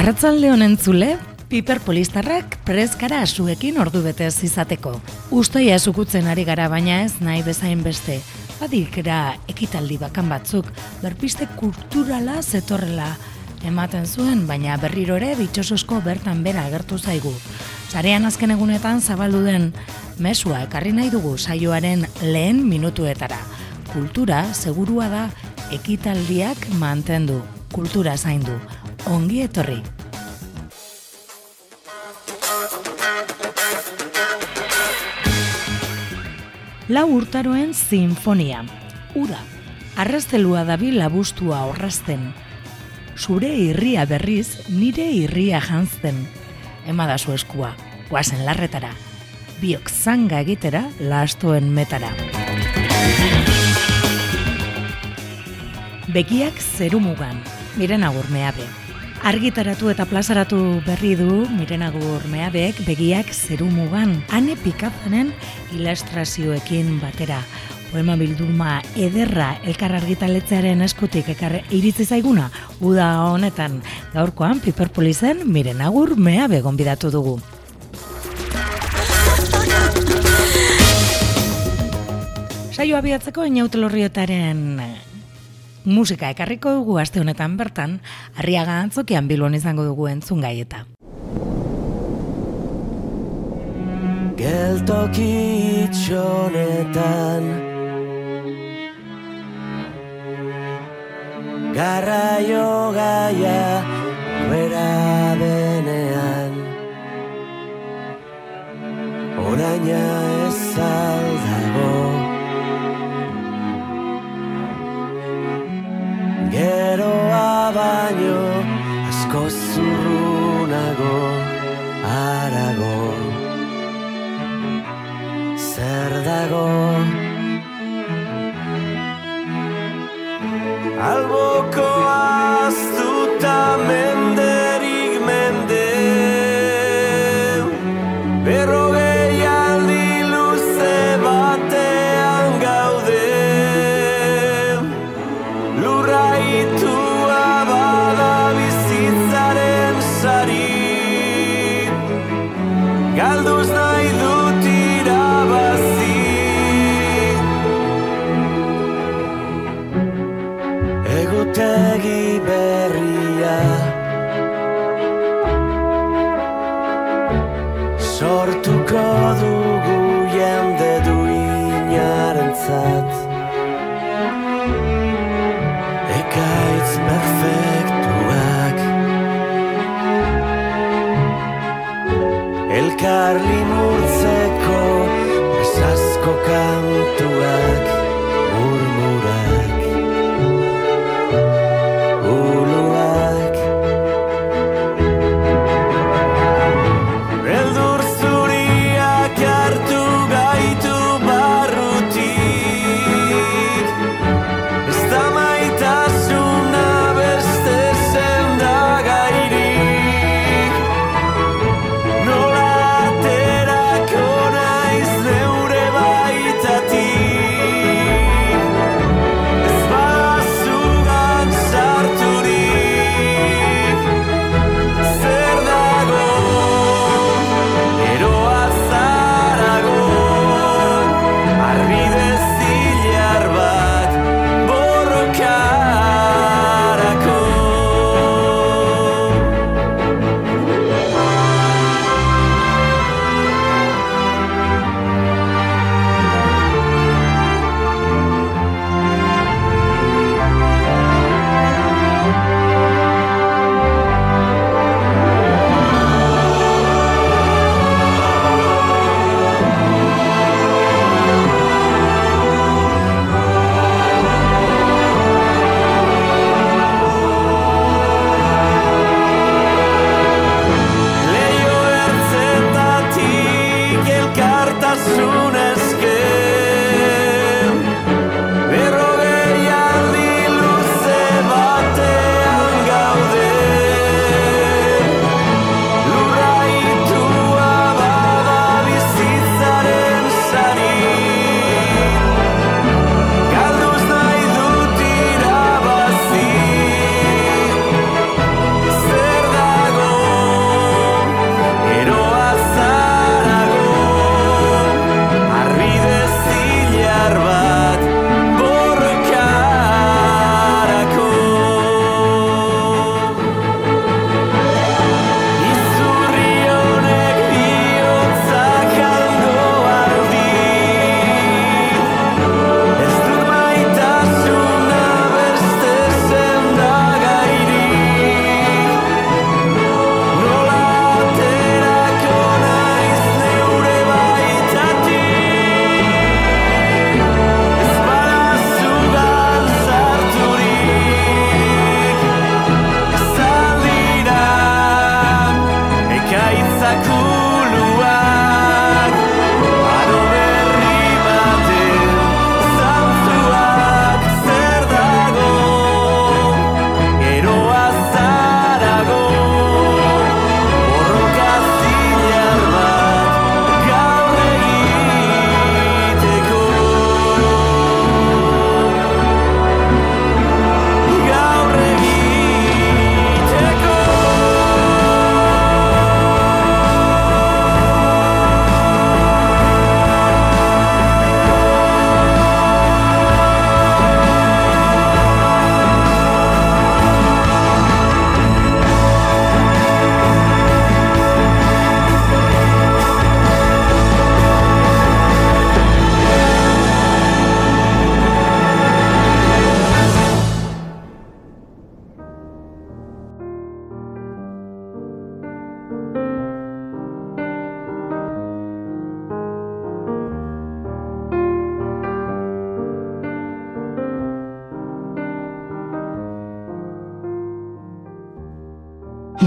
Arratzalde honen zule, piper polistarrak preskara asuekin ordu betez izateko. Ustoia esukutzen ari gara baina ez nahi bezain beste. Badikera ekitaldi bakan batzuk, berpiste kulturala zetorrela ematen zuen, baina berriro ere bitxososko bertan bera agertu zaigu. Zarean azken egunetan zabaldu den mesua ekarri nahi dugu saioaren lehen minutuetara. Kultura segurua da ekitaldiak mantendu, kultura zaindu. Ongi etorri. Lau urtaroen sinfonia. Ura. Arrastelua dabil labustua horrazten. Zure irria berriz, nire irria jantzten. Ema da zu eskua, guazen larretara. Biok zanga egitera, lastoen metara. Begiak zerumugan, miren agur meabe. Argitaratu eta plazaratu berri du miren agur meabek begiak zerumugan. Hane pikazanen ilustrazioekin batera. Poema bilduma ederra elkar argitaletzearen eskutik ekar iritzi zaiguna. Uda honetan gaurkoan Piperpolizen miren agur meabe gonbidatu dugu. Saio abiatzeko inautelorrietaren musika ekarriko dugu aste honetan bertan, arriaga antzokian bilon izango dugu entzun gaieta. Geltoki itxonetan Garraio gaia bera benean Oraina ez Geroa baino asko zurrunago arago Zer dago? Alboko aztuta Elkar limurtzeko Esazko kantuak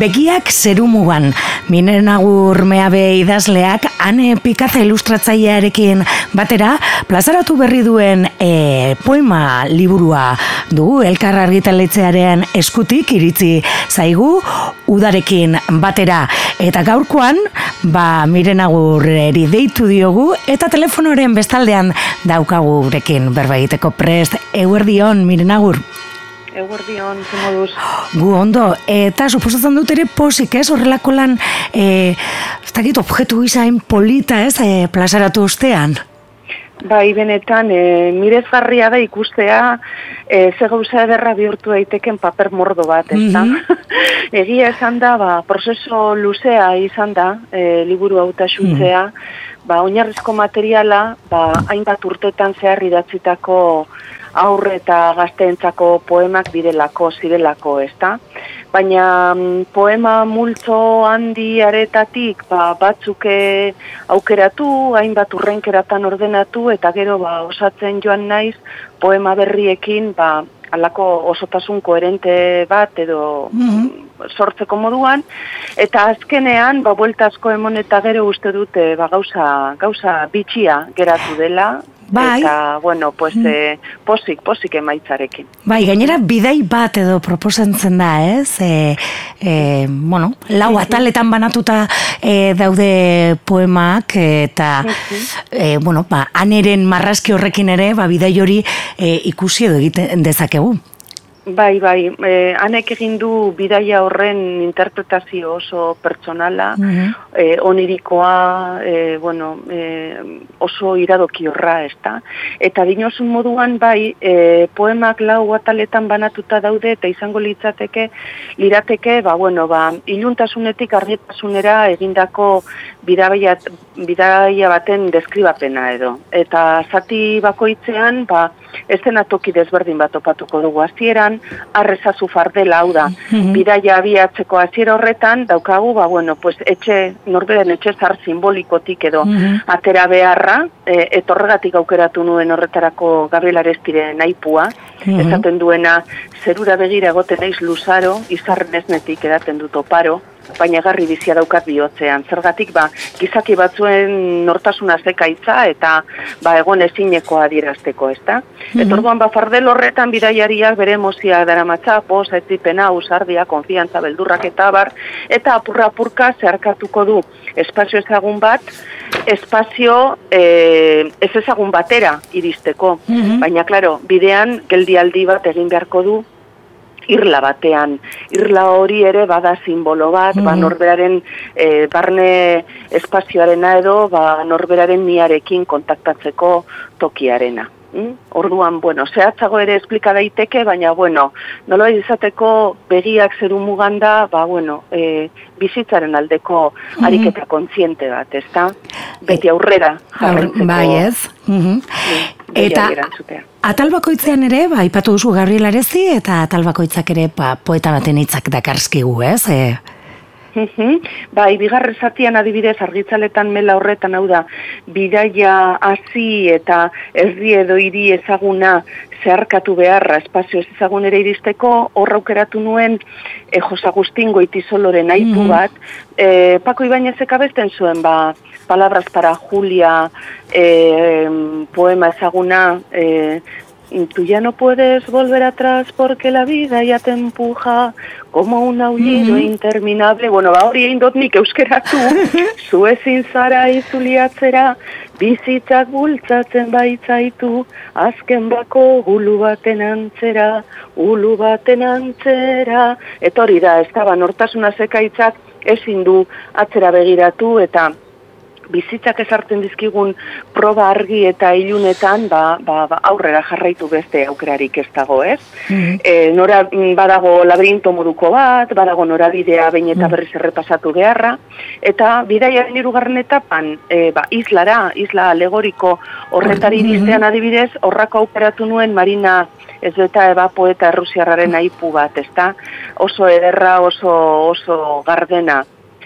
Begiak zerumugan, minen agur meabe idazleak, ane pikaza ilustratzailearekin batera, plazaratu berri duen e, poema liburua du, elkar argitaletzearen eskutik iritzi zaigu, udarekin batera. Eta gaurkoan, ba, miren agurreri deitu diogu, eta telefonoren bestaldean daukagurekin berbaiteko prest, eguerdion, miren agur. Eguerdion, ze moduz. Gu ondo, eta suposatzen dut ere posik, ez? Horrelako lan, e, ez dakit, objektu gizain polita, ez? E, plazaratu ostean. Bai, benetan, e, mirezgarria da ikustea, e, ze gauza ederra bihurtu daiteken paper mordo bat, ez da? Egia esan da, ba, prozeso luzea izan da, e, liburu auta xutzea, ba, oinarrizko materiala, ba, hainbat urtetan zehar idatzitako aurre eta gazteentzako poemak direlako, zirelako, ezta? Baina mm, poema multzo handi aretatik ba, batzuk eh, aukeratu, hainbat urrenkeratan ordenatu, eta gero ba, osatzen joan naiz poema berriekin ba, alako osotasun koherente bat edo mhm. sortzeko moduan eta azkenean ba buelta asko emon eta gero uste dute ba gauza gauza bitxia geratu dela Bai. Eta, bueno, pues, mm. eh, posik, posik emaitzarekin. Bai, gainera, bidei bat edo proposentzen da, ez? E, e, bueno, lau ataletan banatuta e, daude poemak, eta, e, bueno, ba, aneren marrazki horrekin ere, ba, bidei hori e, ikusi edo egiten dezakegu. Bai, bai, eh, anek egin du bidaia horren interpretazio oso pertsonala, mm onirikoa, eh, bueno, eh, oso iradoki horra, ez da. Eta dinosun moduan, bai, eh, poemak lau ataletan banatuta daude, eta izango litzateke, lirateke, ba, bueno, ba, iluntasunetik argitasunera egindako bidaia, bidaia baten deskribapena edo. Eta zati bakoitzean, ba, ez dena toki desberdin bat opatuko dugu hasieran arrezazu fardela hau da. Mhm. Bidaia abiatzeko hasiera horretan daukagu ba bueno, pues etxe norberen etxe zar simbolikotik edo mhm. atera beharra, e, etorregatik aukeratu nuen horretarako Gabriel Arestire naipua, mm esaten duena zerura begira egoten naiz luzaro, izarren esnetik edaten dut oparo, baina garri bizia daukat bihotzean. Zergatik, ba, gizaki batzuen nortasuna zekaitza eta ba, egon ezinekoa adierazteko, ez da? Mm -hmm. Eta orduan, ba, fardel horretan bidaiariak bere emozia dara matza, pos, etzipena, usardia, konfiantza, beldurrak eta bar, eta apurra-apurka zeharkatuko du espazio ezagun bat, espazio e, ez ezagun batera iristeko. Mhm. Baina, klaro, bidean geldialdi bat egin beharko du irla batean. Irla hori ere bada simbolo bat, ba, mhm. norberaren e, barne espazioarena edo, ba, norberaren niarekin kontaktatzeko tokiarena. Mm? Orduan, bueno, zehatzago ere esplika daiteke, baina, bueno, nola izateko begiak zeru muganda, ba, bueno, e, bizitzaren aldeko mhm. ariketa kontziente bat, ezta? Beti aurrera jarrentzeko. Bai ez. Mm Eta atal bakoitzean ere, ba, ipatu duzu Gabriel Arezi, eta atal bakoitzak ere ba, poeta baten hitzak dakarskigu, ez? E, Bai, bigarre zatian adibidez argitzaletan mela horretan hau da, bidaia hasi eta erdi edo hiri ezaguna zeharkatu beharra espazio ez ezagun ere iristeko, horra aukeratu nuen e, Jos Agustin goitizoloren aipu mm -hmm. bat, e, Pako Ibainezek abesten zuen, ba, palabras para Julia, e, poema ezaguna, e, tú ya no puedes volver atrás porque la vida ya te empuja como un aullido interminable. Bueno, ba hori egin dut nik euskeratu, zu ezin zara izuliatzera, bizitzak bultzatzen baitzaitu, azken bako gulu baten antzera, ulu baten antzera. Eta hori da, ez da, ba, nortasuna zekaitzak ezin du atzera begiratu eta bizitzak ezartzen dizkigun proba argi eta ilunetan ba, ba, ba, aurrera jarraitu beste aukerarik ez dago, ez? Mm nora, mm, badago labirinto moduko bat, badago norabidea bain eta mm. berriz errepasatu beharra, eta bidaiaren irugarren etapan e, ba, islara, isla alegoriko horretari mm -hmm. adibidez, horrako aukeratu nuen marina ez eta eba poeta errusiarraren aipu bat, ezta? Oso ederra, oso, oso gardena,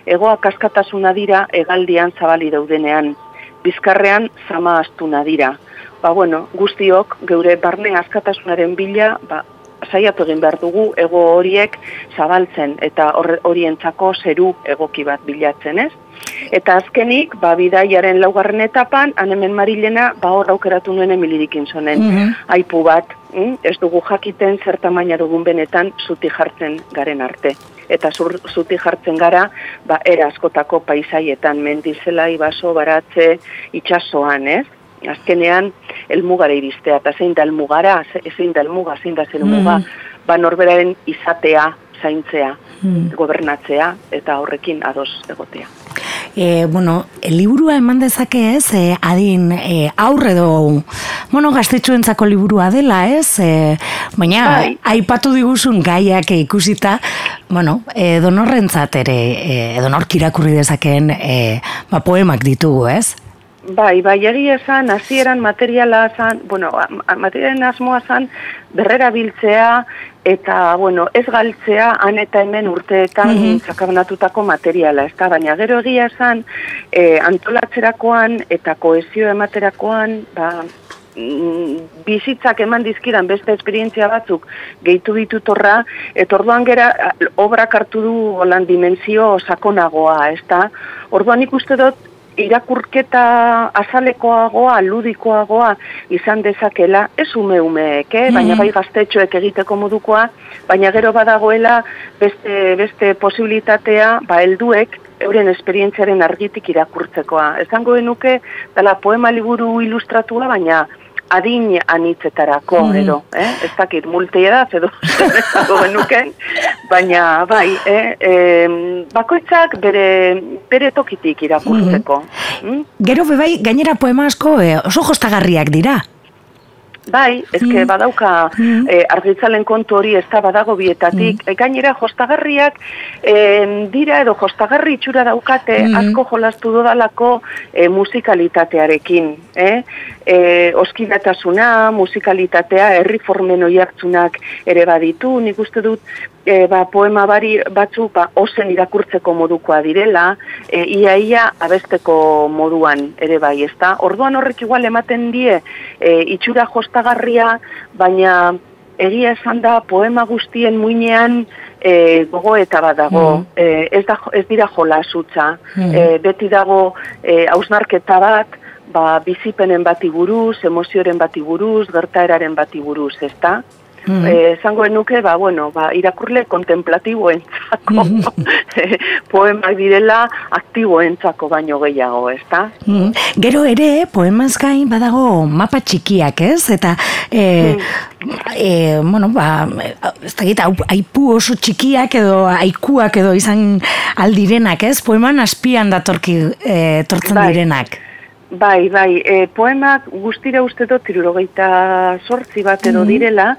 egoa kaskatasuna dira egaldian zabali daudenean, bizkarrean zama astuna dira. Ba bueno, guztiok geure barne askatasunaren bila, ba, saiatu egin behar dugu ego horiek zabaltzen eta horientzako zeru egoki bat bilatzen, ez? Eta azkenik, ba, bidaiaren laugarren etapan, hanemen marilena, ba, hor aukeratu nuen emilirik inzonen, Mhm. aipu bat, mm? ez dugu jakiten zer tamaina dugun benetan zuti jartzen garen arte. Eta zur, zuti jartzen gara, ba, era askotako paisaietan, mendizelai, baso, baratze, itxasoan, ez? Azkenean, elmugara iristea, eta zein da elmugara, ze- zein da elmuga, zein da zer muga, Mhm. ba, norberaren izatea, zaintzea, Mhm. gobernatzea, eta horrekin ados egotea. E, bueno, liburua eman dezake ez, e, adin e, aurre edo, bueno, gaztetxuentzako liburua dela ez, e, baina Bai. aipatu diguzun gaiak ikusita, bueno, e, donorrentzat ere, e, donork irakurri dezakeen e, ba, poemak ditugu ez? Bai, bai, egia esan, hasieran materiala zan, bueno, materialen asmoa zan, berrera biltzea, eta, bueno, ez galtzea, han eta hemen urteetan Mhm. sakabanatutako materiala, ez da, baina gero egia esan, e, antolatzerakoan eta koesio ematerakoan, ba, mm, bizitzak eman dizkidan beste esperientzia batzuk gehitu ditutorra, eta orduan gera obrak hartu du holan dimensio sakonagoa, ez da? Orduan ikuste dut, irakurketa azalekoagoa, ludikoagoa izan dezakela, ez ume umeek, eh? baina Mhm. bai gaztetxoek egiteko modukoa, baina gero badagoela beste, beste posibilitatea, ba helduek euren esperientziaren argitik irakurtzekoa. Esango genuke, dela poema liburu ilustratua, baina adin anitzetarako, Mhm. edo, eh? ez dakit, multe edaz, edo, esango genuke, baina, bai, eh? em, bakoitzak bere, bere tokitik irakurtzeko. Mm? Gero bebai, gainera poema asko e, oso jostagarriak dira. Bai, ezke Mm. badauka Mm. eh, argitzalen kontu hori ez da badago bietatik. E, gainera jostagarriak eh, dira edo jostagarri itxura daukate Mm. asko jolastu dodalako eh, musikalitatearekin. Eh? Eh, oskidatasuna, musikalitatea, herri formen oiartzunak ere baditu. Nik uste dut eh, ba, poema bari batzuk ba, ozen irakurtzeko modukoa direla, e, ia ia abesteko moduan ere bai, ezta? Orduan horrek igual ematen die e, itxura jostagarria, baina egia esan da poema guztien muinean e, gogoeta bat dago, Mhm. e, ez, da, ez dira jolasutza, Mhm. e, beti dago e, hausnarketa bat, ba, bizipenen bati buruz, emozioren bati buruz, gertaeraren bati buruz, ezta? Mhm. Eh, esango nuke, ba, bueno, ba, irakurle kontemplatiboentzako poemak direla aktiboentzako baino gehiago, ezta? Mm. Gero ere, poemaz gain badago mapa txikiak, ez? Eta, e, e, bueno, ba, ez da gita, aipu oso txikiak edo aikuak edo izan aldirenak, ez? Poeman azpian datorki e, tortzen Bai. direnak. Bai, bai, e, poemak guztira uste dut tirurogeita sortzi bat edo Mhm. direla,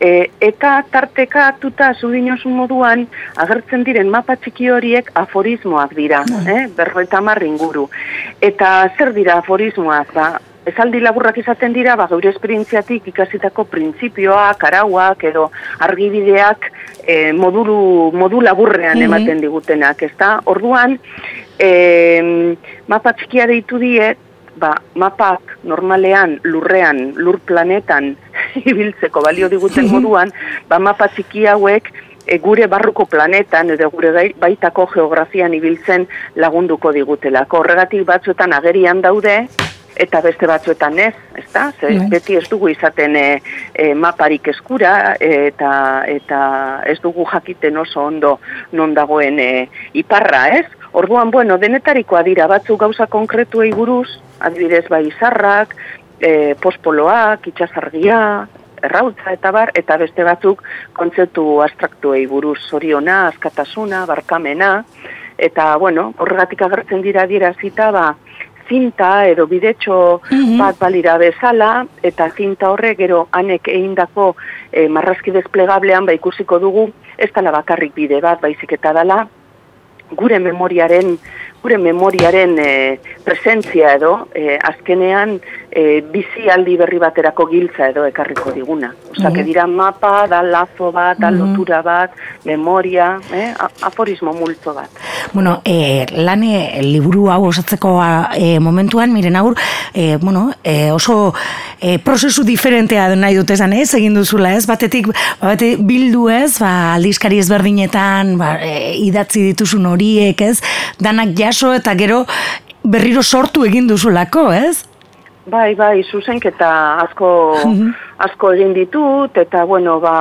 e, eta tarteka hartuta zudinosun moduan agertzen diren mapa txiki horiek aforismoak dira, eh? berroeta inguru. Eta zer dira aforismoak? Ba, Ezaldi laburrak izaten dira, ba, geure esperientziatik ikasitako printzipioak, arauak edo argibideak e, modulu, modu laburrean Mhm. ematen digutenak, ezta? Orduan, e, mapa txikia deitu die, ba, mapak normalean lurrean, lur planetan ibiltzeko balio diguten moduan, ba, mapa txiki hauek e, gure barruko planetan edo gure baitako geografian ibiltzen lagunduko digutelako. Horregatik batzuetan agerian daude, eta beste batzuetan ez, ezta? Ze Bai. beti ez dugu izaten e, e, maparik eskura e, eta eta ez dugu jakiten oso ondo non dagoen e, iparra, ez? Orduan, bueno, denetarikoa dira batzuk gauza konkretuei buruz, adibidez bai izarrak, e, pospoloak, itxasargia, errautza eta bar, eta beste batzuk kontzeptu abstraktuei buruz, zoriona, askatasuna, barkamena, eta, bueno, horregatik agertzen dira dierazita, ba, zinta edo bidetxo Mhm. bat balira bezala, eta zinta horre gero anek egindako e, marrazki desplegablean ba ikusiko dugu, ez dala bakarrik bide bat, baizik eta dala, gure memoriaren gure memoriaren e, presentzia edo e, azkenean e, bizi aldi berri baterako giltza edo ekarriko diguna. Osa, que dira mapa, da lazo bat, da lotura bat, memoria, eh? aforismo multzo bat. Bueno, e, lan e, liburu hau osatzeko e, momentuan, miren aur, e, bueno, e, oso e, prozesu diferentea nahi dut esan, ez, egin duzula, ez, batetik, ba, bate, bildu ez, ba, aldizkari ezberdinetan, ba, e, idatzi dituzun horiek, ez, danak jaso eta gero berriro sortu egin duzulako, ez? Bai, bai, zuzenketa asko, asko egin ditut, eta, bueno, ba,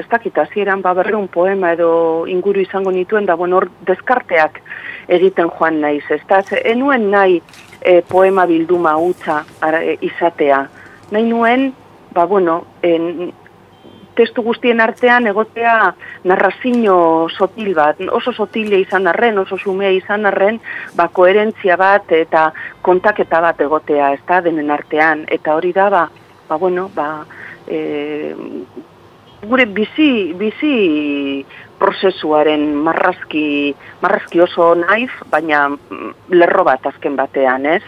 ez dakit, hasieran ba, berreun poema edo inguru izango nituen, da, bueno, hor deskarteak egiten joan naiz, ez da, enuen nahi e, poema bilduma hutsa ara, e, izatea. Nahi nuen, ba, bueno, en, testu guztien artean egotea narrazio sotil bat, oso sotilea izan arren, oso sumea izan arren, ba, koherentzia bat eta kontaketa bat egotea, ez da, denen artean, eta hori da, ba, ba bueno, ba, e, gure bizi, bizi prozesuaren marrazki, marrazki oso naiz, baina mm, lerro bat azken batean, ez?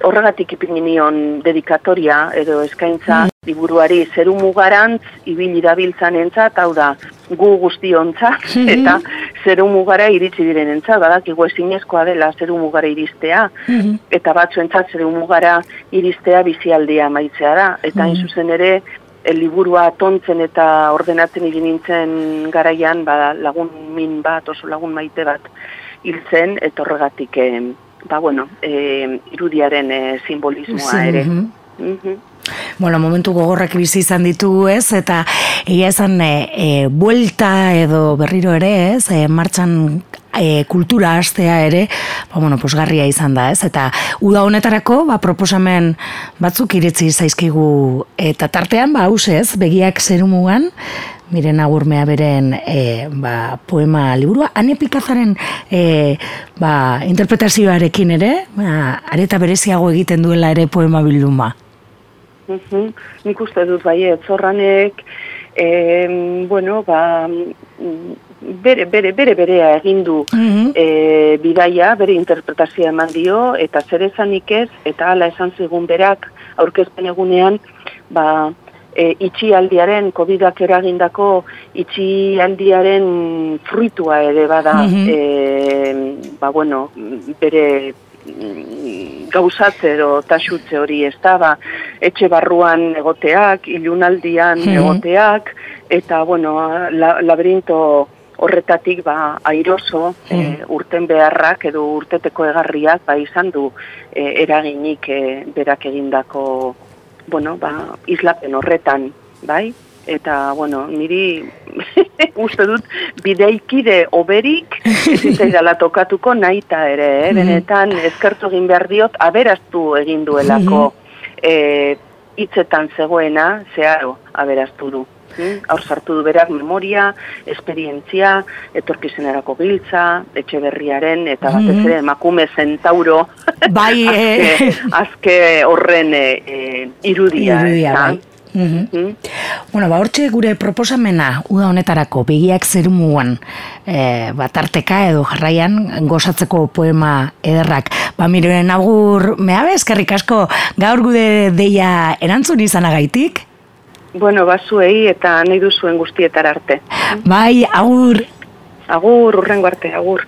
Horregatik ipini nion dedikatoria edo eskaintza liburuari. Zeru mugarantz ibili dabiltzan entzat, hau da, gu guztiontzat, eta zeru mugara iritsi diren entzat, badakigu ezinezkoa dela zeru mugara iristea, eta batzuentzat zeru mugara iristea bizialdia maitzea da, eta hain zuzen ere, liburua tontzen eta ordenatzen egin nintzen garaian, ba, lagun min bat, oso lagun maite bat hiltzen, eta horregatik, eh, ba, bueno, eh, irudiaren eh, simbolismoa ere. mhm. Mhm. Bueno, momentu gogorrak bizi izan ditugu, ez? Eta egia esan e, e, buelta edo berriro ere, ez? E, martxan e, kultura astea ere, ba, bueno, posgarria izan da, ez? Eta uda honetarako, ba, proposamen batzuk iritzi zaizkigu eta tartean, ba, hause, ez? Begiak zerumugan, miren agurmea beren e, ba, poema liburua, ane pikazaren e, ba, interpretazioarekin ere, ba, areta bereziago egiten duela ere poema bilduma. Mhm. Nik uste dut bai, zorranek, e, bueno, ba, mm, bere, bere, bere berea egin du Mhm. e, bidaia, bere interpretazioa eman dio, eta zer esanik ez, eta hala esan zigun berak, aurkezpen egunean, ba, e, itxialdiaren, COVID-ak eragindako itxialdiaren fruitua ere bada, Mhm. e, ba, bueno, bere mm, gauzatze edo taxutze hori ez da, ba, etxe barruan egoteak, ilunaldian Mhm. egoteak, eta, bueno, la, laberinto horretatik ba airoso e, urten beharrak edo urteteko egarriak ba izan du e, eraginik e, berak egindako bueno ba islapen horretan bai? Eta bueno niri uste dut bideikide oberik zitzaidala tokatuko naita ere eh? benetan eskertu egin behar diot aberaztu egin duelako e, hitzetan zegoena zeharo aberaztu du Mm, Hor sartu du berak memoria, esperientzia, etorkizenerako giltza, etxe berriaren, eta batez ere emakume zentauro, Bai, eh. azke, azke horren e, irudia. Irudia, ezta? bai. Mhm. Mhm. Bueno, ba, hortxe gure proposamena, uda honetarako, begiak zerumuan, e, batarteka edo jarraian gozatzeko poema ederrak. Ba, miren agur, mehabe, eskerrik asko, gaur gude deia erantzun izanagaitik. Bueno, bazuei eta nahi duzuen guztietar arte. Bai, agur. Agur, urrengo arte, agur.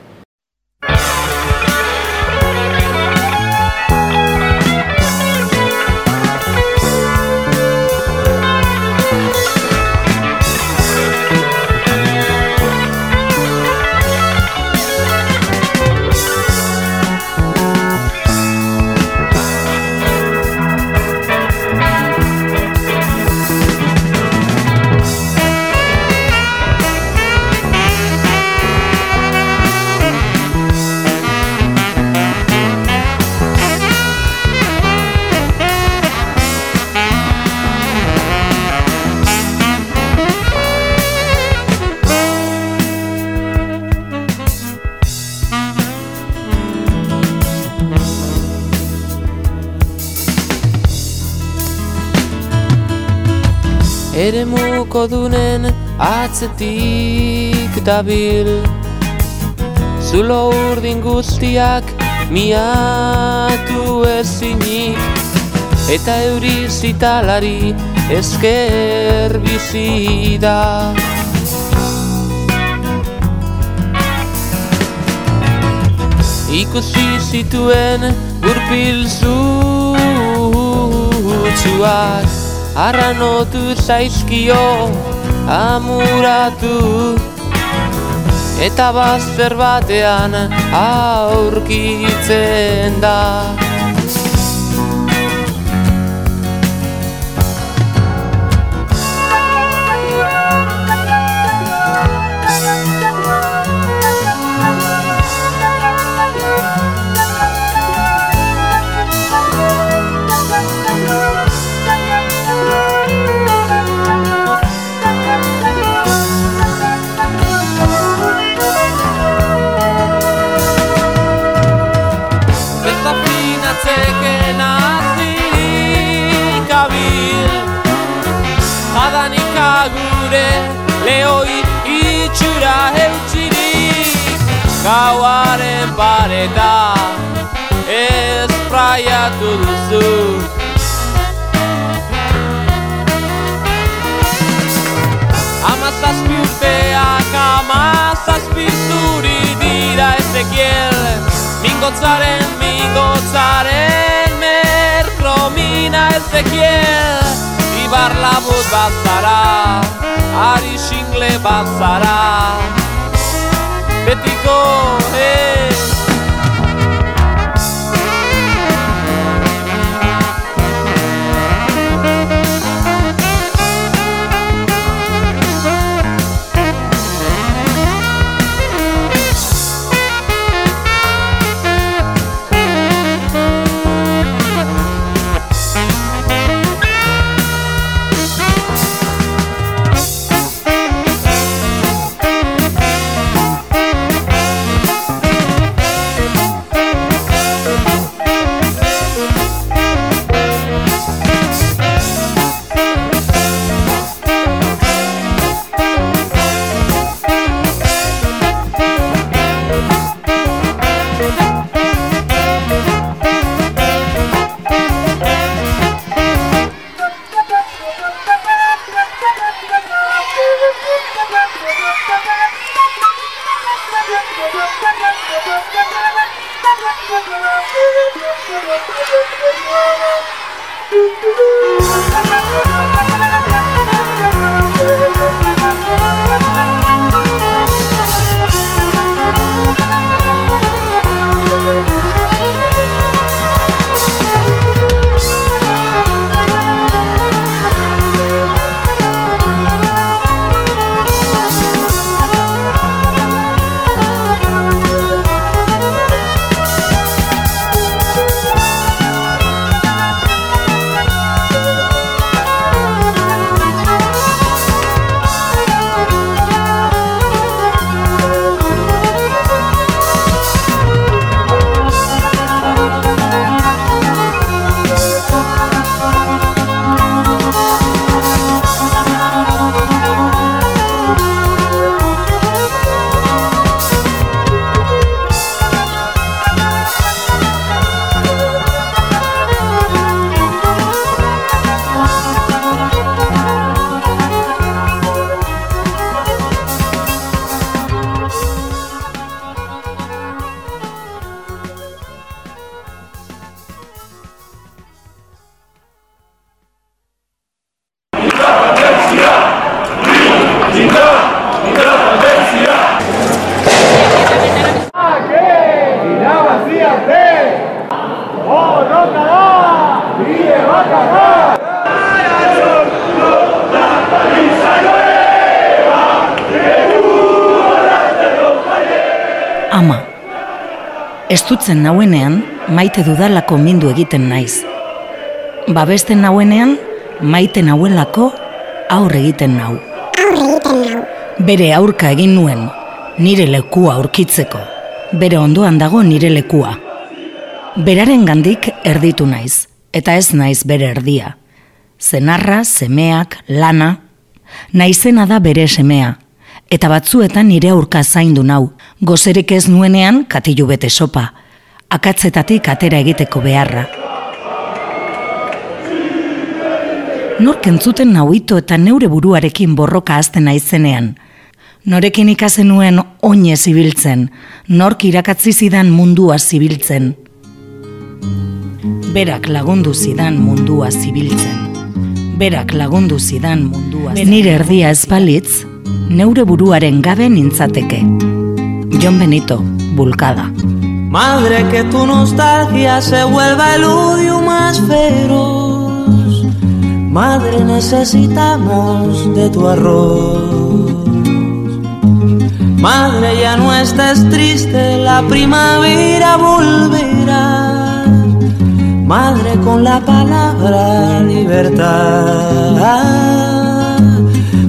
Eremuko dunen atzetik dabil. Zulo urdin guztiak miatu ezinik. Eta euri zitalari esker bizi da. Ikusi zituen urpil zutsuak Arranotu zaizkio amuratu. Eta bazter batean aurkitzen da Gauaren pareta espraiatu duzu Amazazpi urteak amazazpi zuri dira ezekiel Mingotzaren, mingotzaren merkromina ezekiel Ibar labut bazara, ari xingle bazara Betiko, Estutzen nauenean, maite dudalako mindu egiten naiz. Babesten nauenean, maite nauelako aurre egiten nau. Bere aurka egin nuen, nire lekua aurkitzeko. Bere ondoan dago nire lekua. Beraren gandik erditu naiz, eta ez naiz bere erdia. Zenarra, semeak, lana, naizena da bere semea, eta batzuetan nire aurka zaindu nau, gozerik ez nuenean katilu bete sopa, akatzetatik atera egiteko beharra. Nork entzuten nauito eta neure buruarekin borroka azten naizenean. Norekin ikasen nuen oine zibiltzen, nork irakatzi zidan mundua zibiltzen. Berak lagundu zidan mundua zibiltzen. Berak lagundu zidan mundua zibiltzen. Nire erdia espalitz, neure buruaren gabe. Jon Benito, Bulkada. Madre, que tu nostalgia se vuelva el odio más feroz. Madre, necesitamos de tu arroz. Madre, ya no estés triste, la primavera volverá. Madre, con la palabra libertad.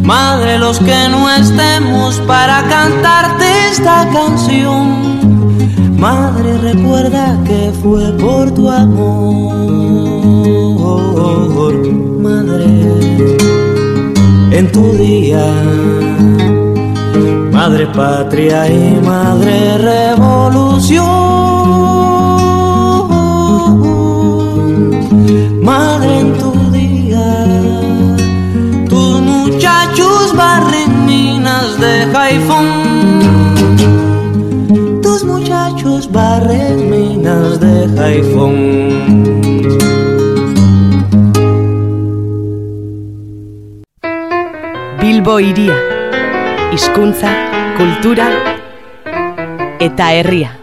Madre, los que no estemos para cantarte esta canción. Madre, recuerda que fue por tu amor. Madre, en tu día. Madre patria y madre revolución. Muchachos barren minas de Jaifón. Tus muchachos barren minas de Jaifón. Bilbo iria, hizkuntza, kultura eta herria.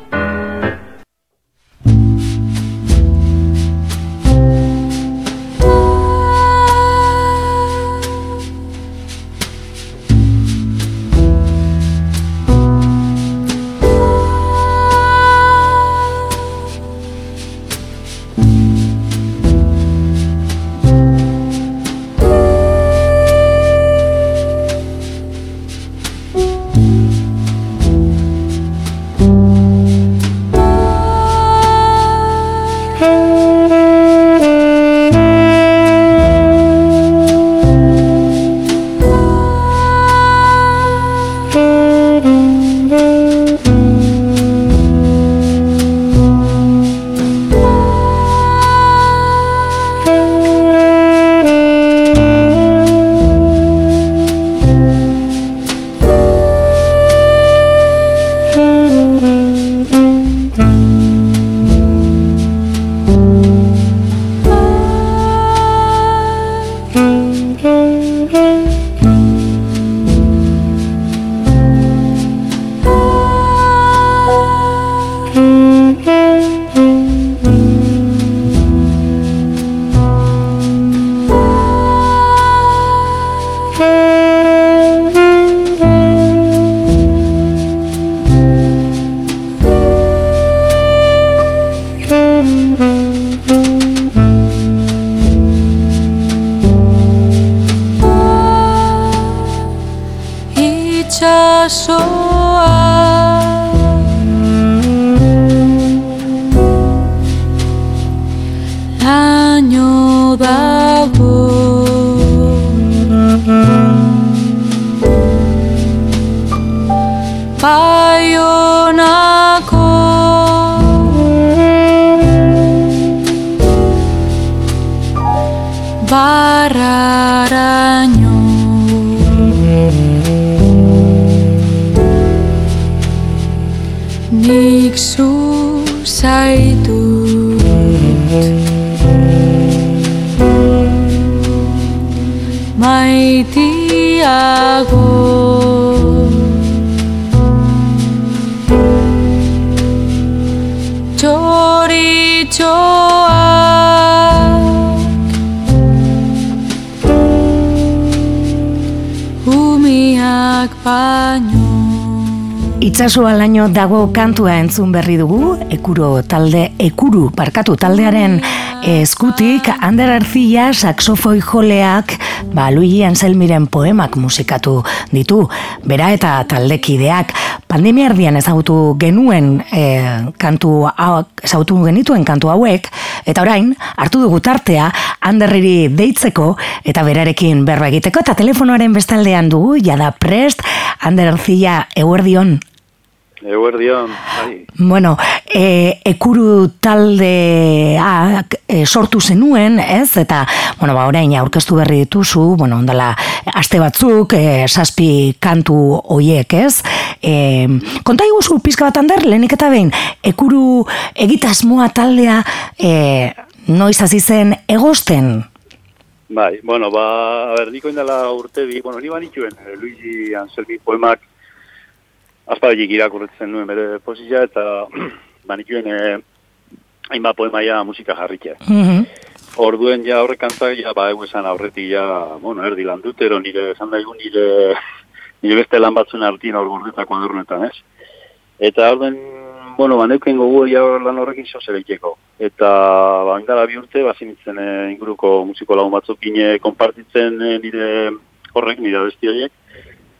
Itxasua laino dago kantua entzun berri dugu, ekuro talde, ekuru parkatu taldearen eskutik, Ander Arzilla saxofoi joleak, ba, Luigi Anselmiren poemak musikatu ditu, bera eta taldekideak, pandemia erdian ezagutu genuen e, kantu hau, ezagutu genituen kantu hauek, eta orain, hartu dugu tartea, Anderriri deitzeko, eta berarekin berba egiteko, eta telefonoaren bestaldean dugu, jada prest, Ander Arzilla, eguerdion, Eguerdion, bai. Bueno, e, ekuru taldeak e, sortu zenuen, ez? Eta, bueno, ba, orain aurkeztu berri dituzu, bueno, ondala, aste batzuk, e, saspi kantu hoiek, ez? E, konta iguzu, pizka bat ander, lehenik eta behin, ekuru egitasmoa taldea, e, noiz hasi zen egosten? Bai, bueno, ba, a ber, niko indela urte bi, bueno, ni banituen, Luigi Anselmi poemak azpadatik irakurretzen nuen bere posizia, eta banituen eh, hainbat poemaia musika jarrikia. Mhm. Orduen ja horrek kantzak, ja, ba, egu esan aurretik, ja, bueno, erdi lan dut, ero nire, esan daigun nire, nire beste lan batzuen artin hor gordetako adurnetan, ez? Eta orduen, bueno, ba, neuken gogu ja lan horrekin sozereikeko. Eta, ba, indala bi urte, ba, zinitzen eh, inguruko musiko lagun batzukin eh, konpartitzen eh, nire horrek, nire abesti horiek.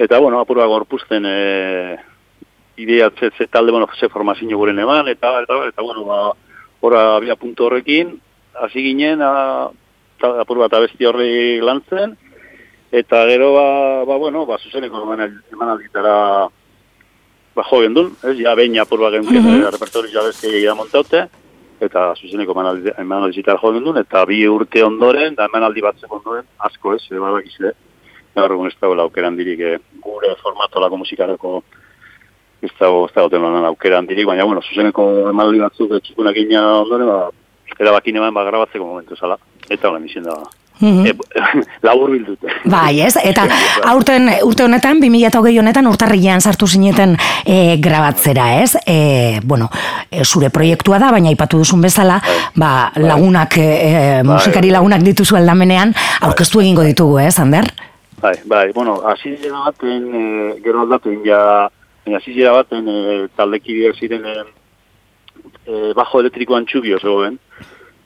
Eta, bueno, apurua gorpuzten eh, idea ze, ze talde, bueno, ze formazio guren eman, eta, eta, eta, bueno, ba, ora abia puntu horrekin, hasi ginen, a, ta, apur bat abesti horri lantzen, eta gero, ba, ba bueno, ba, zuzeneko emanal- emanalditara ba, jo gendun, ez, ja, behin apur bat genuen, mm -hmm. repertori jabezke da montaute, eta zuzeneko emanaldi- emanalditara jo gendun, eta bi urte ondoren, da emanaldi batzeko ondoren, asko ez, eba bakizle, gaur egun ez dagoela aukeran dirik eh, gure formatolako musikarako ez dago, ez dago tenan aukeran dirik, baina, bueno, zuzeneko emanaldi batzuk txikunak ina ondoren, ba, erabakin eman ba, grabatzeko momentu zala. Eta honen izan da, e, labur bildute. Bai, ez? Eta aurten urte honetan 2020 honetan urtarrilean sartu zineten e, grabatzera, ez? E, bueno, e, zure proiektua da, baina aipatu duzun bezala, ba, lagunak e, musikari lagunak dituzu aldamenean aurkeztu egingo ditugu, ez, Ander? Bai, bai, bueno, hasi zera baten, e, gero aldatu ja, baina hasi zera baten e, taldekideak ziren e, e, bajo elektrikoan txubio zegoen,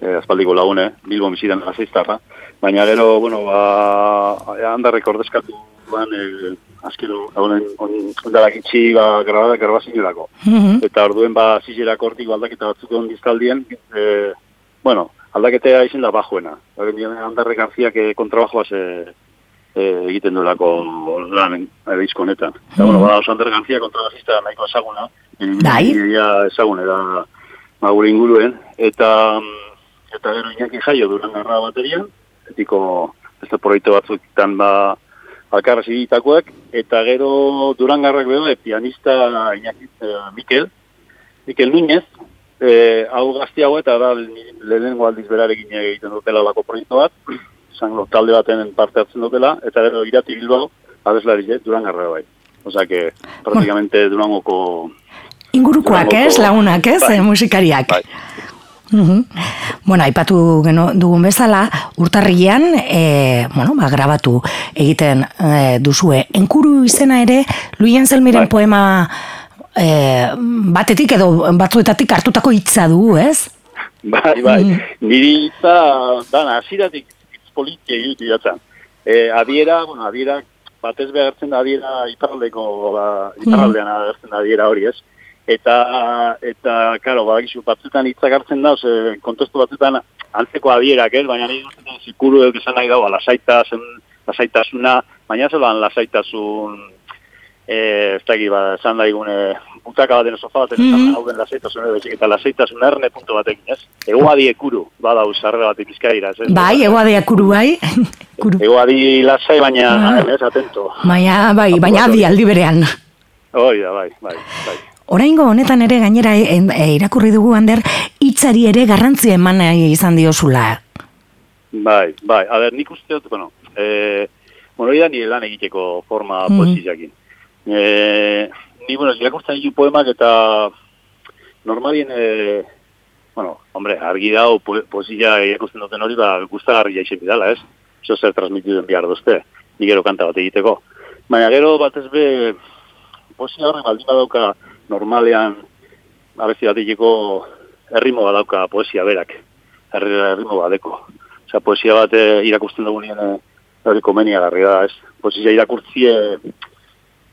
e, aspaldiko lagune, Bilbo bizitan gazeiztarra, baina gero, bueno, ba, handarrek ordezkatu duan, e, azkero, honen, ondarak itxi, ba, grabada, grabazinorako. Mhm. Eta orduen, ba, zizerak hortik aldaketa batzuk egon dizkaldien, e, bueno, aldaketea izin da bajoena. Handarrek garziak e, kontrabajoa ze, e, egiten duelako lan e, disko honetan. Eta, bueno, ba, oso Ander García kontrabajista nahiko ezaguna. Bai. Ja, ezaguna da, ba, gure inguruen. Eta, mm, eta gero Iñaki jaio duran garra baterian, etiko beste proiektu batzuetan ba, alkarraz iritakoak, eta gero Durangarrak bedo, e, pianista Iñaki, e, Mikel, Mikel Núñez, e, hau gaztiago eta da lehenengo aldiz berarekin egiten dutela lako proiektu bat, zango talde baten parte hartzen dutela, eta gero irati bilbao, abeslari, eh, Durangarra bai. Osa que, praktikamente Durangoko... Ingurukoak, Durangoko- ez, lagunak, ez, Bai. e, musikariak. Bai. Bueno, aipatu geno, dugun bezala, urtarrilean, e, bueno, ba, grabatu egiten e, duzue. Enkuru izena ere, Luien Zelmiren Bai. poema e, batetik edo batzuetatik hartutako hitza du, ez? Bai, bai. Mm. Niri itza, dana, aziratik hitz politia egitu jatzen. E, adiera, bueno, adiera, batez behartzen da adiera iparraldeko, ba, iparraldean agertzen da adiera hori, ez? Eta, eta, karo, badakizu, batzutan hitzak hartzen da, ze, kontestu batzutan antzeko adierak, ez? Baina nire guztetan zikuru edo esan nahi dago, lasaitasun, lasaitasuna, baina zelan lasaitasun, eh, ez dakit, ba, esan daigun, eh, butaka baten sofa baten, mm hau den lasaitasun edo, eta lasaitasun erne puntu batekin, ez? Egoadi ekuru, badau, sarrera bat ipizkaira, ez? Bai, egoadea kuru bai. kuru. Egoadi lasai, baina, Ah. ez, atento. Baina, bai, baina adi aldi berean. Hoi da, bai, bai, bai. Oraingo honetan ere gainera e, e, irakurri dugu Ander, hitzari ere garrantzia eman izan diozula. Bai, bai, a ber, nik uste dut, bueno, eh, bueno, da nire lan egiteko forma Mhm. poesiakin. Eh, ni, bueno, irakurtzen ditu poemak eta normalien, eh, bueno, hombre, argi dago po poesia irakurtzen duten hori, ba, gustagarria izen bidala, ez? Zo zer transmitiden behar duzte, nik gero kanta bat egiteko. Baina gero batez be, poesia horre baldin badauka normalean, abezi bat egiteko errimo badauka poesia berak, errimo badeko. Osea, poesia bat eh, irakurtzen dugunean eh, hori komeniagarri da, ez? Poesia irakurtzie,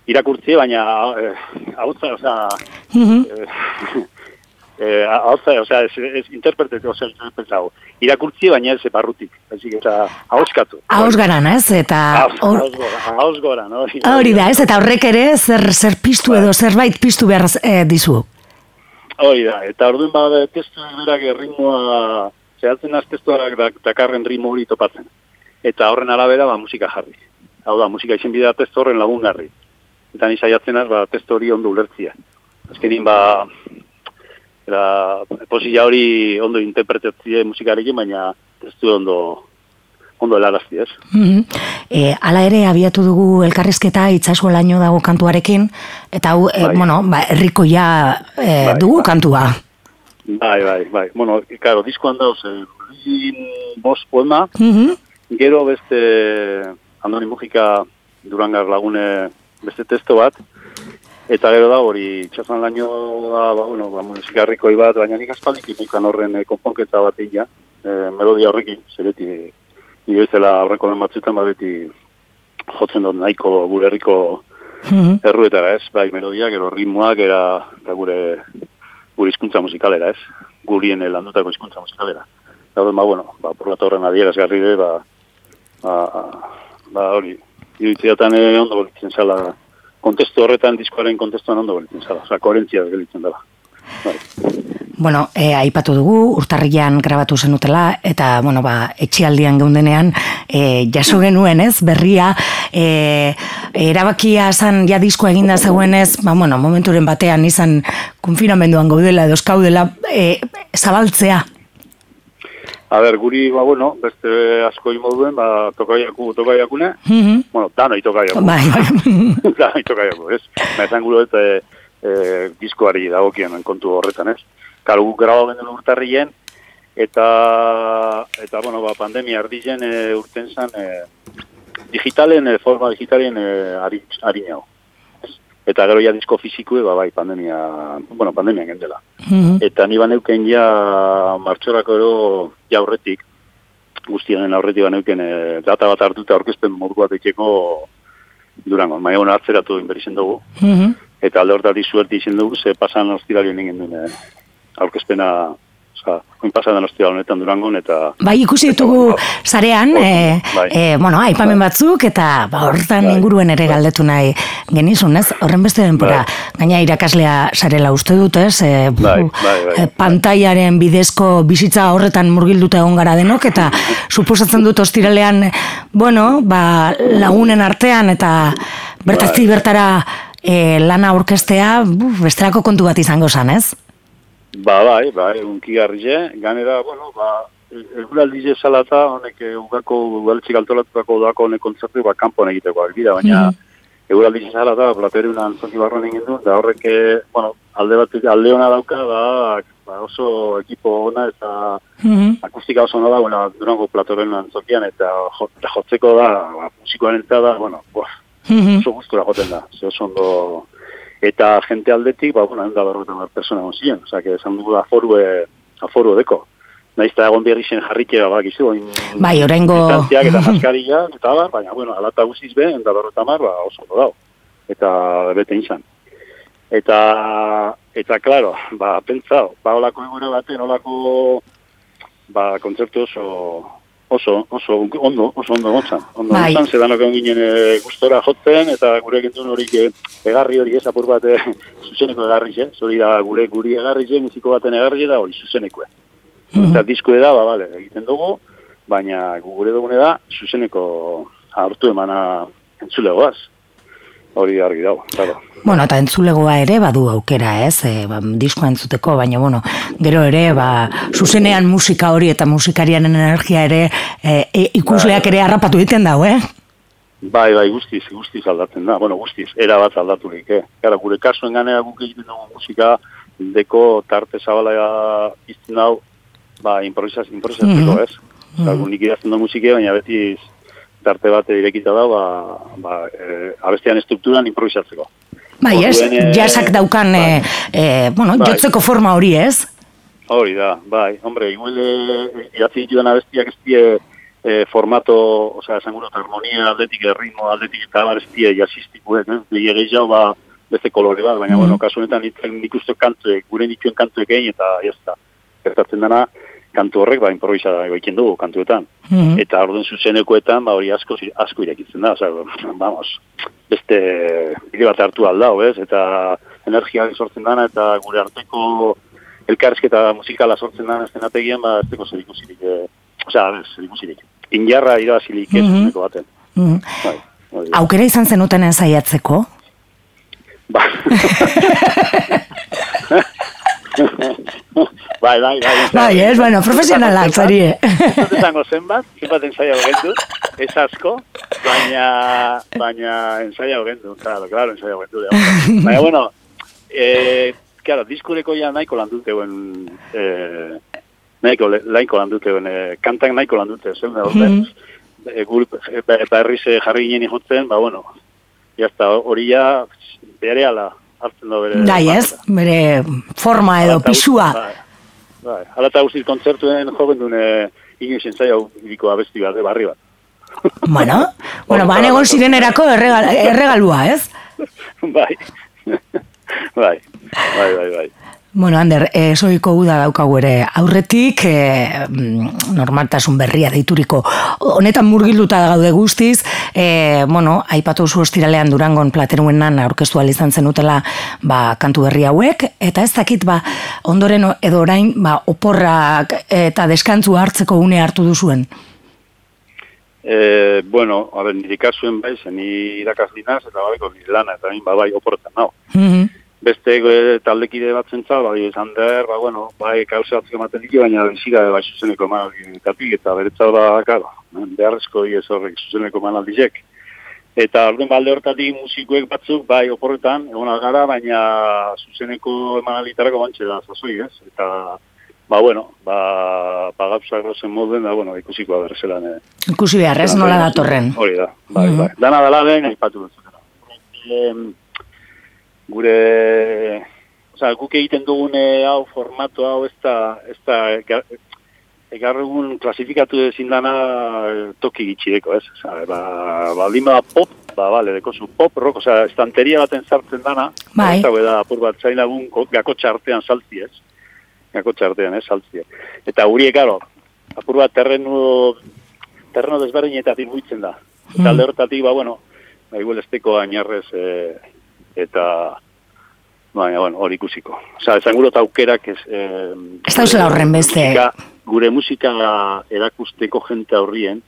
irakurtzie, baina eh, hautza, osea, Mhm. eh, eh, osea, ez, ez interpretate, osea, interpretau. Irakurtzie, baina ez barrutik, ezik, eta. Haus garan, ez? Eta hor- Haus gora, haus gora, no? hori da, ez? Eta horrek ere zer, zer piztu edo zerbait piztu behar eh, dizu. Hori da, eta orduan ba, testu berak erritmoa zehatzen az testuak dak, dakarren ritmo hori topatzen. Eta horren arabera, ba, musika jarri. Hau da, musika izen bidea testu horren lagungarri. Eta ni saiatzen az, ba, testu hori ondo ulertzia. Azkenin, ba, era, posila hori ondo interpretatzie musikarekin, baina testu ondo ondo helarazti, ez? Mhm. E, ala ere abiatu dugu elkarrizketa itzasko laino dago kantuarekin, eta hau, e, Bai. bueno, ba, herrikoia e, Bai, dugu bai. kantua. Bai, bai, bai. Bueno, claro, diskoan dauz, eh, bost poema, Mhm. Gero beste Andoni Mujika Durangar lagune beste testo bat, eta gero da hori txasan laino da, ba, bueno, ba, musikarrikoi bat, baina nik aspaldik imukan horren eh, konponketa bat egin, eh, melodia horrekin, zer beti, nire bezala aurreko den batzuetan, ba, beti jotzen dut nahiko gure herriko Mhm. erruetara, ez? Bai, melodia, gero ritmoak, era, eta gure, gure hizkuntza musikalera, ez? Gurien landutako hizkuntza musikalera. Eta ba, bueno, ba, por la torren adierazgarri be, ba, ba, ba, hori, iruditzeatan eh, ondo gelitzen zala, kontestu horretan, diskoaren kontestuan ondo gelitzen zala, oza, koherentzia gelitzen dela. Bai. Bueno, e, aipatu dugu, urtarrian grabatu zenutela, eta, bueno, ba, etxialdian geundenean, e, jaso genuen, ez, berria, e, erabakia zan, ja diskoa eginda zegoenez, ba, bueno, momenturen batean izan konfinamenduan gaudela, edo eskaudela, e, zabaltzea. A ber, guri, ba, bueno, beste asko moduen, ba, tokaiaku, tokaiakune, Mhm. bueno, danoi tokaiaku. Bai, bai. danoi tokaiaku, ez? Na, esan gure, eta e, e, diskoari dagokien kontu horretan, ez? Karo, guk grabo genuen urtarrien, eta, eta, bueno, ba, pandemia ardien e, urten zan, e, digitalen, e, forma digitalen e, ari, ari nao. Eta gero ja disko fizikue, ba, bai, pandemia, bueno, pandemia gendela. Mhm. Eta ni baneuken ja martxorako ero ja aurretik, guztianen aurretik baneuken e, data bat hartuta aurkezpen modu bat ekeko durango. Maia hona atzeratu inberizen dugu. Mhm. Eta alde hortatik suerti izen dugu, ze pasan ostiralien egin duen e, aurkezpena, oza, oin pasan ostiral honetan durangon, eta... Bai, ikusi ditugu zarean, e, Bai. e, bueno, aipamen batzuk, eta ba, hortan Bai. inguruen ere galdetu nahi genizun, ez? Horren beste denpora, gaina irakaslea sarela uste dut, ez? E, Bai, bu, bai, bai. e, pantaiaren bidezko bizitza horretan murgilduta egon gara denok, eta suposatzen dut ostiralean, bueno, ba, lagunen artean, eta bertatik Bai. bertara e, lana orkestea, buf, bestelako kontu bat izango zan, ez? Ba, bai, bai, unkigarrie, ganera, bueno, ba, eguraldi salata, honek eh, ugako, ugaletxik altolatutako udako honek kontzertu, ba, kanpoan egitekoak dira, baina Mhm. eguraldi salata, plateruna antzoki barron egin du, da horrek, eh, bueno, alde bat, alde ona dauka, ba, ba, oso ekipo ona eta Mhm. akustika oso ona da, bueno, durango plateruna antzokian, eta eta jotzeko da, ba, musikoaren da, bueno, buah, Mhm. oso gustura joten da, ze oso ondo, eta jente aldetik, ba, bueno, enda berroetan bat persona egon ziren, oza, que esan dugu aforu, e, aforu deko. Naiz eta egon berri zen jarrikea, ba, gizu, oin, Bai, distantziak eta maskaria, eta bar, baina, bueno, alata guziz be, enda berroetan mar, ba, oso ondo dago. Eta bete izan. Eta, eta, claro, ba, pentsao, ba, olako egure baten, olako, ba, kontzertu oso, oso, oso ondo, oso ondo gontzan. Ondo Bai. gontzan, zedanok egon ginen e, gustora jotzen, eta gure gintun horik e, egarri hori ez, apur bat e, zuzeneko egarri ze, hori da gure guri egarri ze, musiko baten egarri da hori zuzenekoe. Eta diskoe da, ba, bale, egiten dugu, baina gure dugune da, zuzeneko hartu emana entzulegoaz. Hori argi dago, claro. Bueno, eta entzulegoa ere badu aukera, ez? E, ba, diskoa entzuteko, baina bueno, gero ere, ba, zuzenean musika hori eta musikariaren energia ere e, e, ikusleak ere harrapatu egiten dau, eh? Bai, bai, guztiz, guztiz aldatzen da. Bueno, guztiz, era bat aldaturik, eh? Gara, gure kasuen ganea guk egiten dugu musika, deko tarte zabala izten dau, ba, improvisaz, improvizatzeko, Mhm. ez? Eta, nik idazten du musike, baina beti tarte bat irekita da, ba, ba, e, abestean estrukturan improvisatzeko. Bai, ez? Eh, Jasak daukan, bai. e, e, bueno, Bai. jotzeko forma hori, ez? Hori da, bai, hombre, igual eh, idatzi ditudan abestiak ez die eh, formato, osea, esan gure, harmonia aldetik, eh, ritmo aldetik, eta bar ez die jasistikoek, eh? Lege gehiago, ba, beste kolore bat, baina, Mhm. bueno, kasu honetan nik uste kantuek, gure nituen kantuek egin, eta jazta, gertatzen dena, kantu horrek, ba, improvisada egiten dugu kantuetan. Mhm. Eta orduan zuzenekoetan, ba, hori asko, asko irekitzen da, osea, vamos, beste, bide bat hartu aldau, ez? Eta energia sortzen dana, eta gure arteko elkarrizketa musikala sortzen da eszenategian, ba, ez teko zer ikusirik, e, osea, ez, zer ikusirik. Injarra irabazilik ez, mm baten. Mm. Bai, hori da. Aukera izan zenuten saiatzeko? Ba. bai, bai, bai. Bai, ez, bueno, profesionalak, zari, eh? Ez dut esango zenbat, zenbat ensaia hogendu, ez asko, baina, baina ensaia hogendu, claro, claro, ensaia hogendu. Baina, bueno, eh, claro, diskureko ja nahiko landuteuen, eh, nahiko, nahiko landuteuen, eh, kantak nahiko landute, zen da, Mhm. e, gul, e, eta herriz eh, jarri ginen ikutzen, ba, bueno, jazta, hori ja, bere ala, hartzen da bere. Bai, ez? Bere forma edo pisua. Bai, bai. Hala eta guztiz kontzertuen jogen dune inoiz entzai hau iriko abesti bat, eh, barri bat. Bueno, bueno, ba, egon zirenerako erregal, erregalua, ez? bai. bai. Bai, bai, bai. Bueno, Ander, e, soiko uda daukagu ere aurretik, e, mm, normaltasun berria deituriko. Honetan murgilduta gaude guztiz, e, bueno, aipatu zu ostiralean durangon plateruenan aurkeztu izan zenutela ba, kantu berri hauek, eta ez dakit ba, ondoren edo orain ba, oporrak eta deskantzu hartzeko une hartu duzuen. E, bueno, a ber, nire kasuen bai, zen ni irakaslinaz, eta nire lana, eta ba, bai, oporretan nao. Mhm. Beste e, taldekide bat zentza, bai, izan der, ba, bueno, bai, kauze batzuk ematen diki, baina biziga, bai, zuzeneko emanaldikatik, eta beretzat ba, karo, beharrezko ez horrek zuzeneko emanaldizek. Eta orduan balde hortatik musikoek batzuk, bai, oporretan, egon gara, baina zuzeneko emanalditarako bantxe da, zazoi, ez? Eta, ba, bueno, ba, ba gauzak zen moduen, da, bueno, ikusikoa berzelan, eh, Ikusi behar, ez nola datorren. Hori da, bai, Mhm. bai. Dana dela den, aipatu dut. Gure, oza, guk egiten dugune hau, formato hau, ez da, ez da, ga- gaur egun klasifikatu ezin dana eh, toki gitxideko, ez? Oza, ba, baldin bada pop, ba, bale, dekozu pop, rock, oza, estanteria baten sartzen dana, Bai. ez da, apur bat zailagun ko- gakotxa artean saltzi, ez? Gakotxa artean, ez, saltzi. Eta huriek, karo, apur bat terrenu, terreno desberdinetatik buitzen da. Hmm. Eta alde hortatik, ba, bueno, ba, igual esteko ainarrez, e, eta, baina, bueno, hori ikusiko. Osa, esan gure aukerak ez... E, Ez dauzela horren beste. Musika, gure musika erakusteko jente aurrien,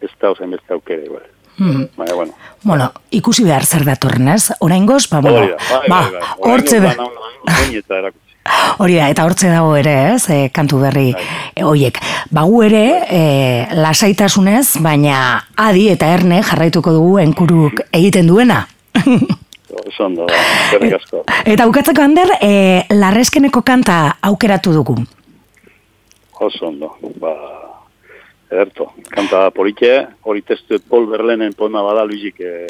ez da ozen beste aukera, igual. Mhm. Baina, bueno. Bueno, ikusi behar zer datorren, ez? Oraingoz, ba, bueno, da, bai, ba, bai, bai. hortze erakutsi. Hori da, eta hortze dago ere, ez, e, kantu berri e, hoiek. Bagu ere, e, lasaitasunez, baina adi eta erne jarraituko dugu enkuruk egiten duena. Oso eskerrik asko. eta bukatzeko hander, e, larrezkeneko kanta aukeratu dugu. Oso ba, ederto. Kanta politxe, hori testu Paul Verlenen poema bada Luisik eh,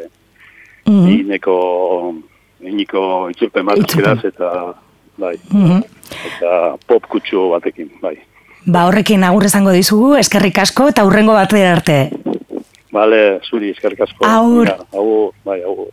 Mhm. ineko, iniko itzulpen bat azkeraz, eta, bai, Mhm. eta pop kutsu batekin, bai. Ba horrekin agur esango dizugu, eskerrik asko eta hurrengo batera arte. Bale, zuri, eskerrik asko. Agur. Mira, Agur, bai, agur.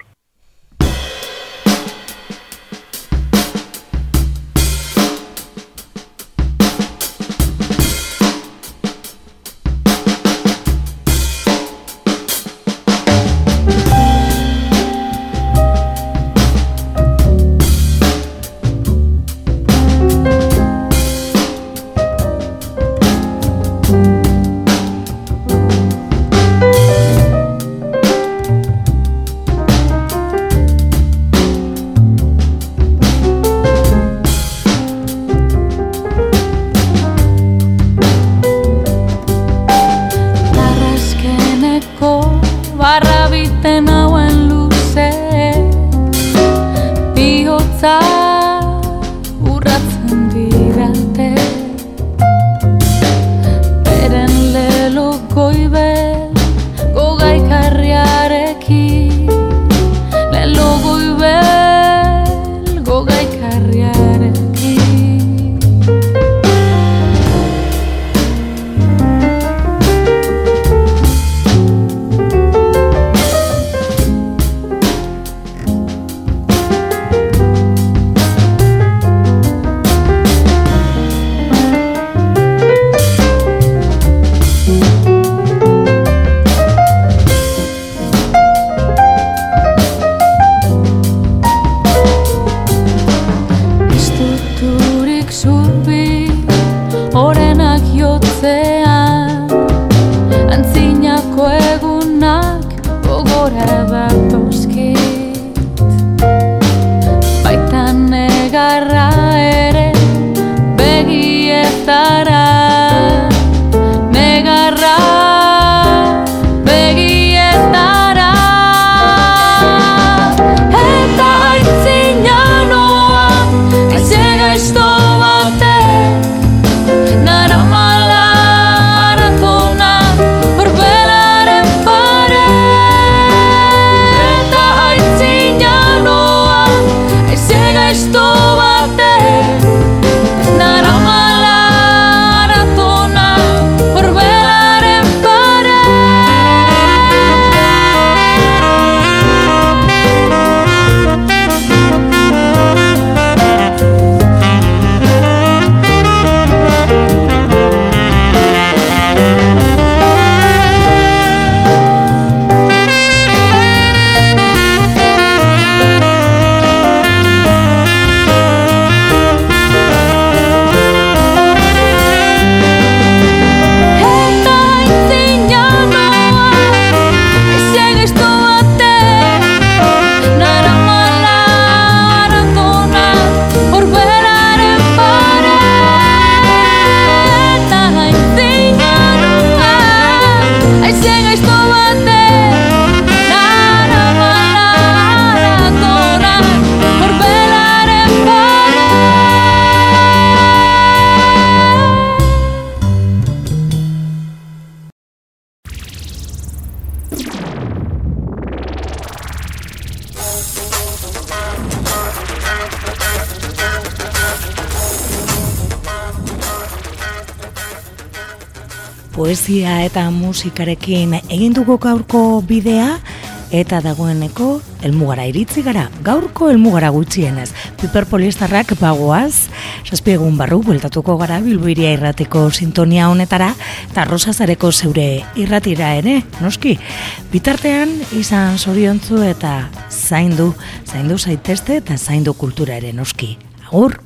Poesia eta musikarekin egin dugu gaurko bidea eta dagoeneko helmugara iritzi gara. Gaurko helmugara gutxienez. Piper Polistarrak bagoaz, zazpiegun barru bueltatuko gara bilboiria irrateko sintonia honetara eta rosazareko zeure irratira ere, noski. Bitartean izan zoriontzu eta zaindu, zaindu zaitezte eta zaindu kultura ere noski. Agur!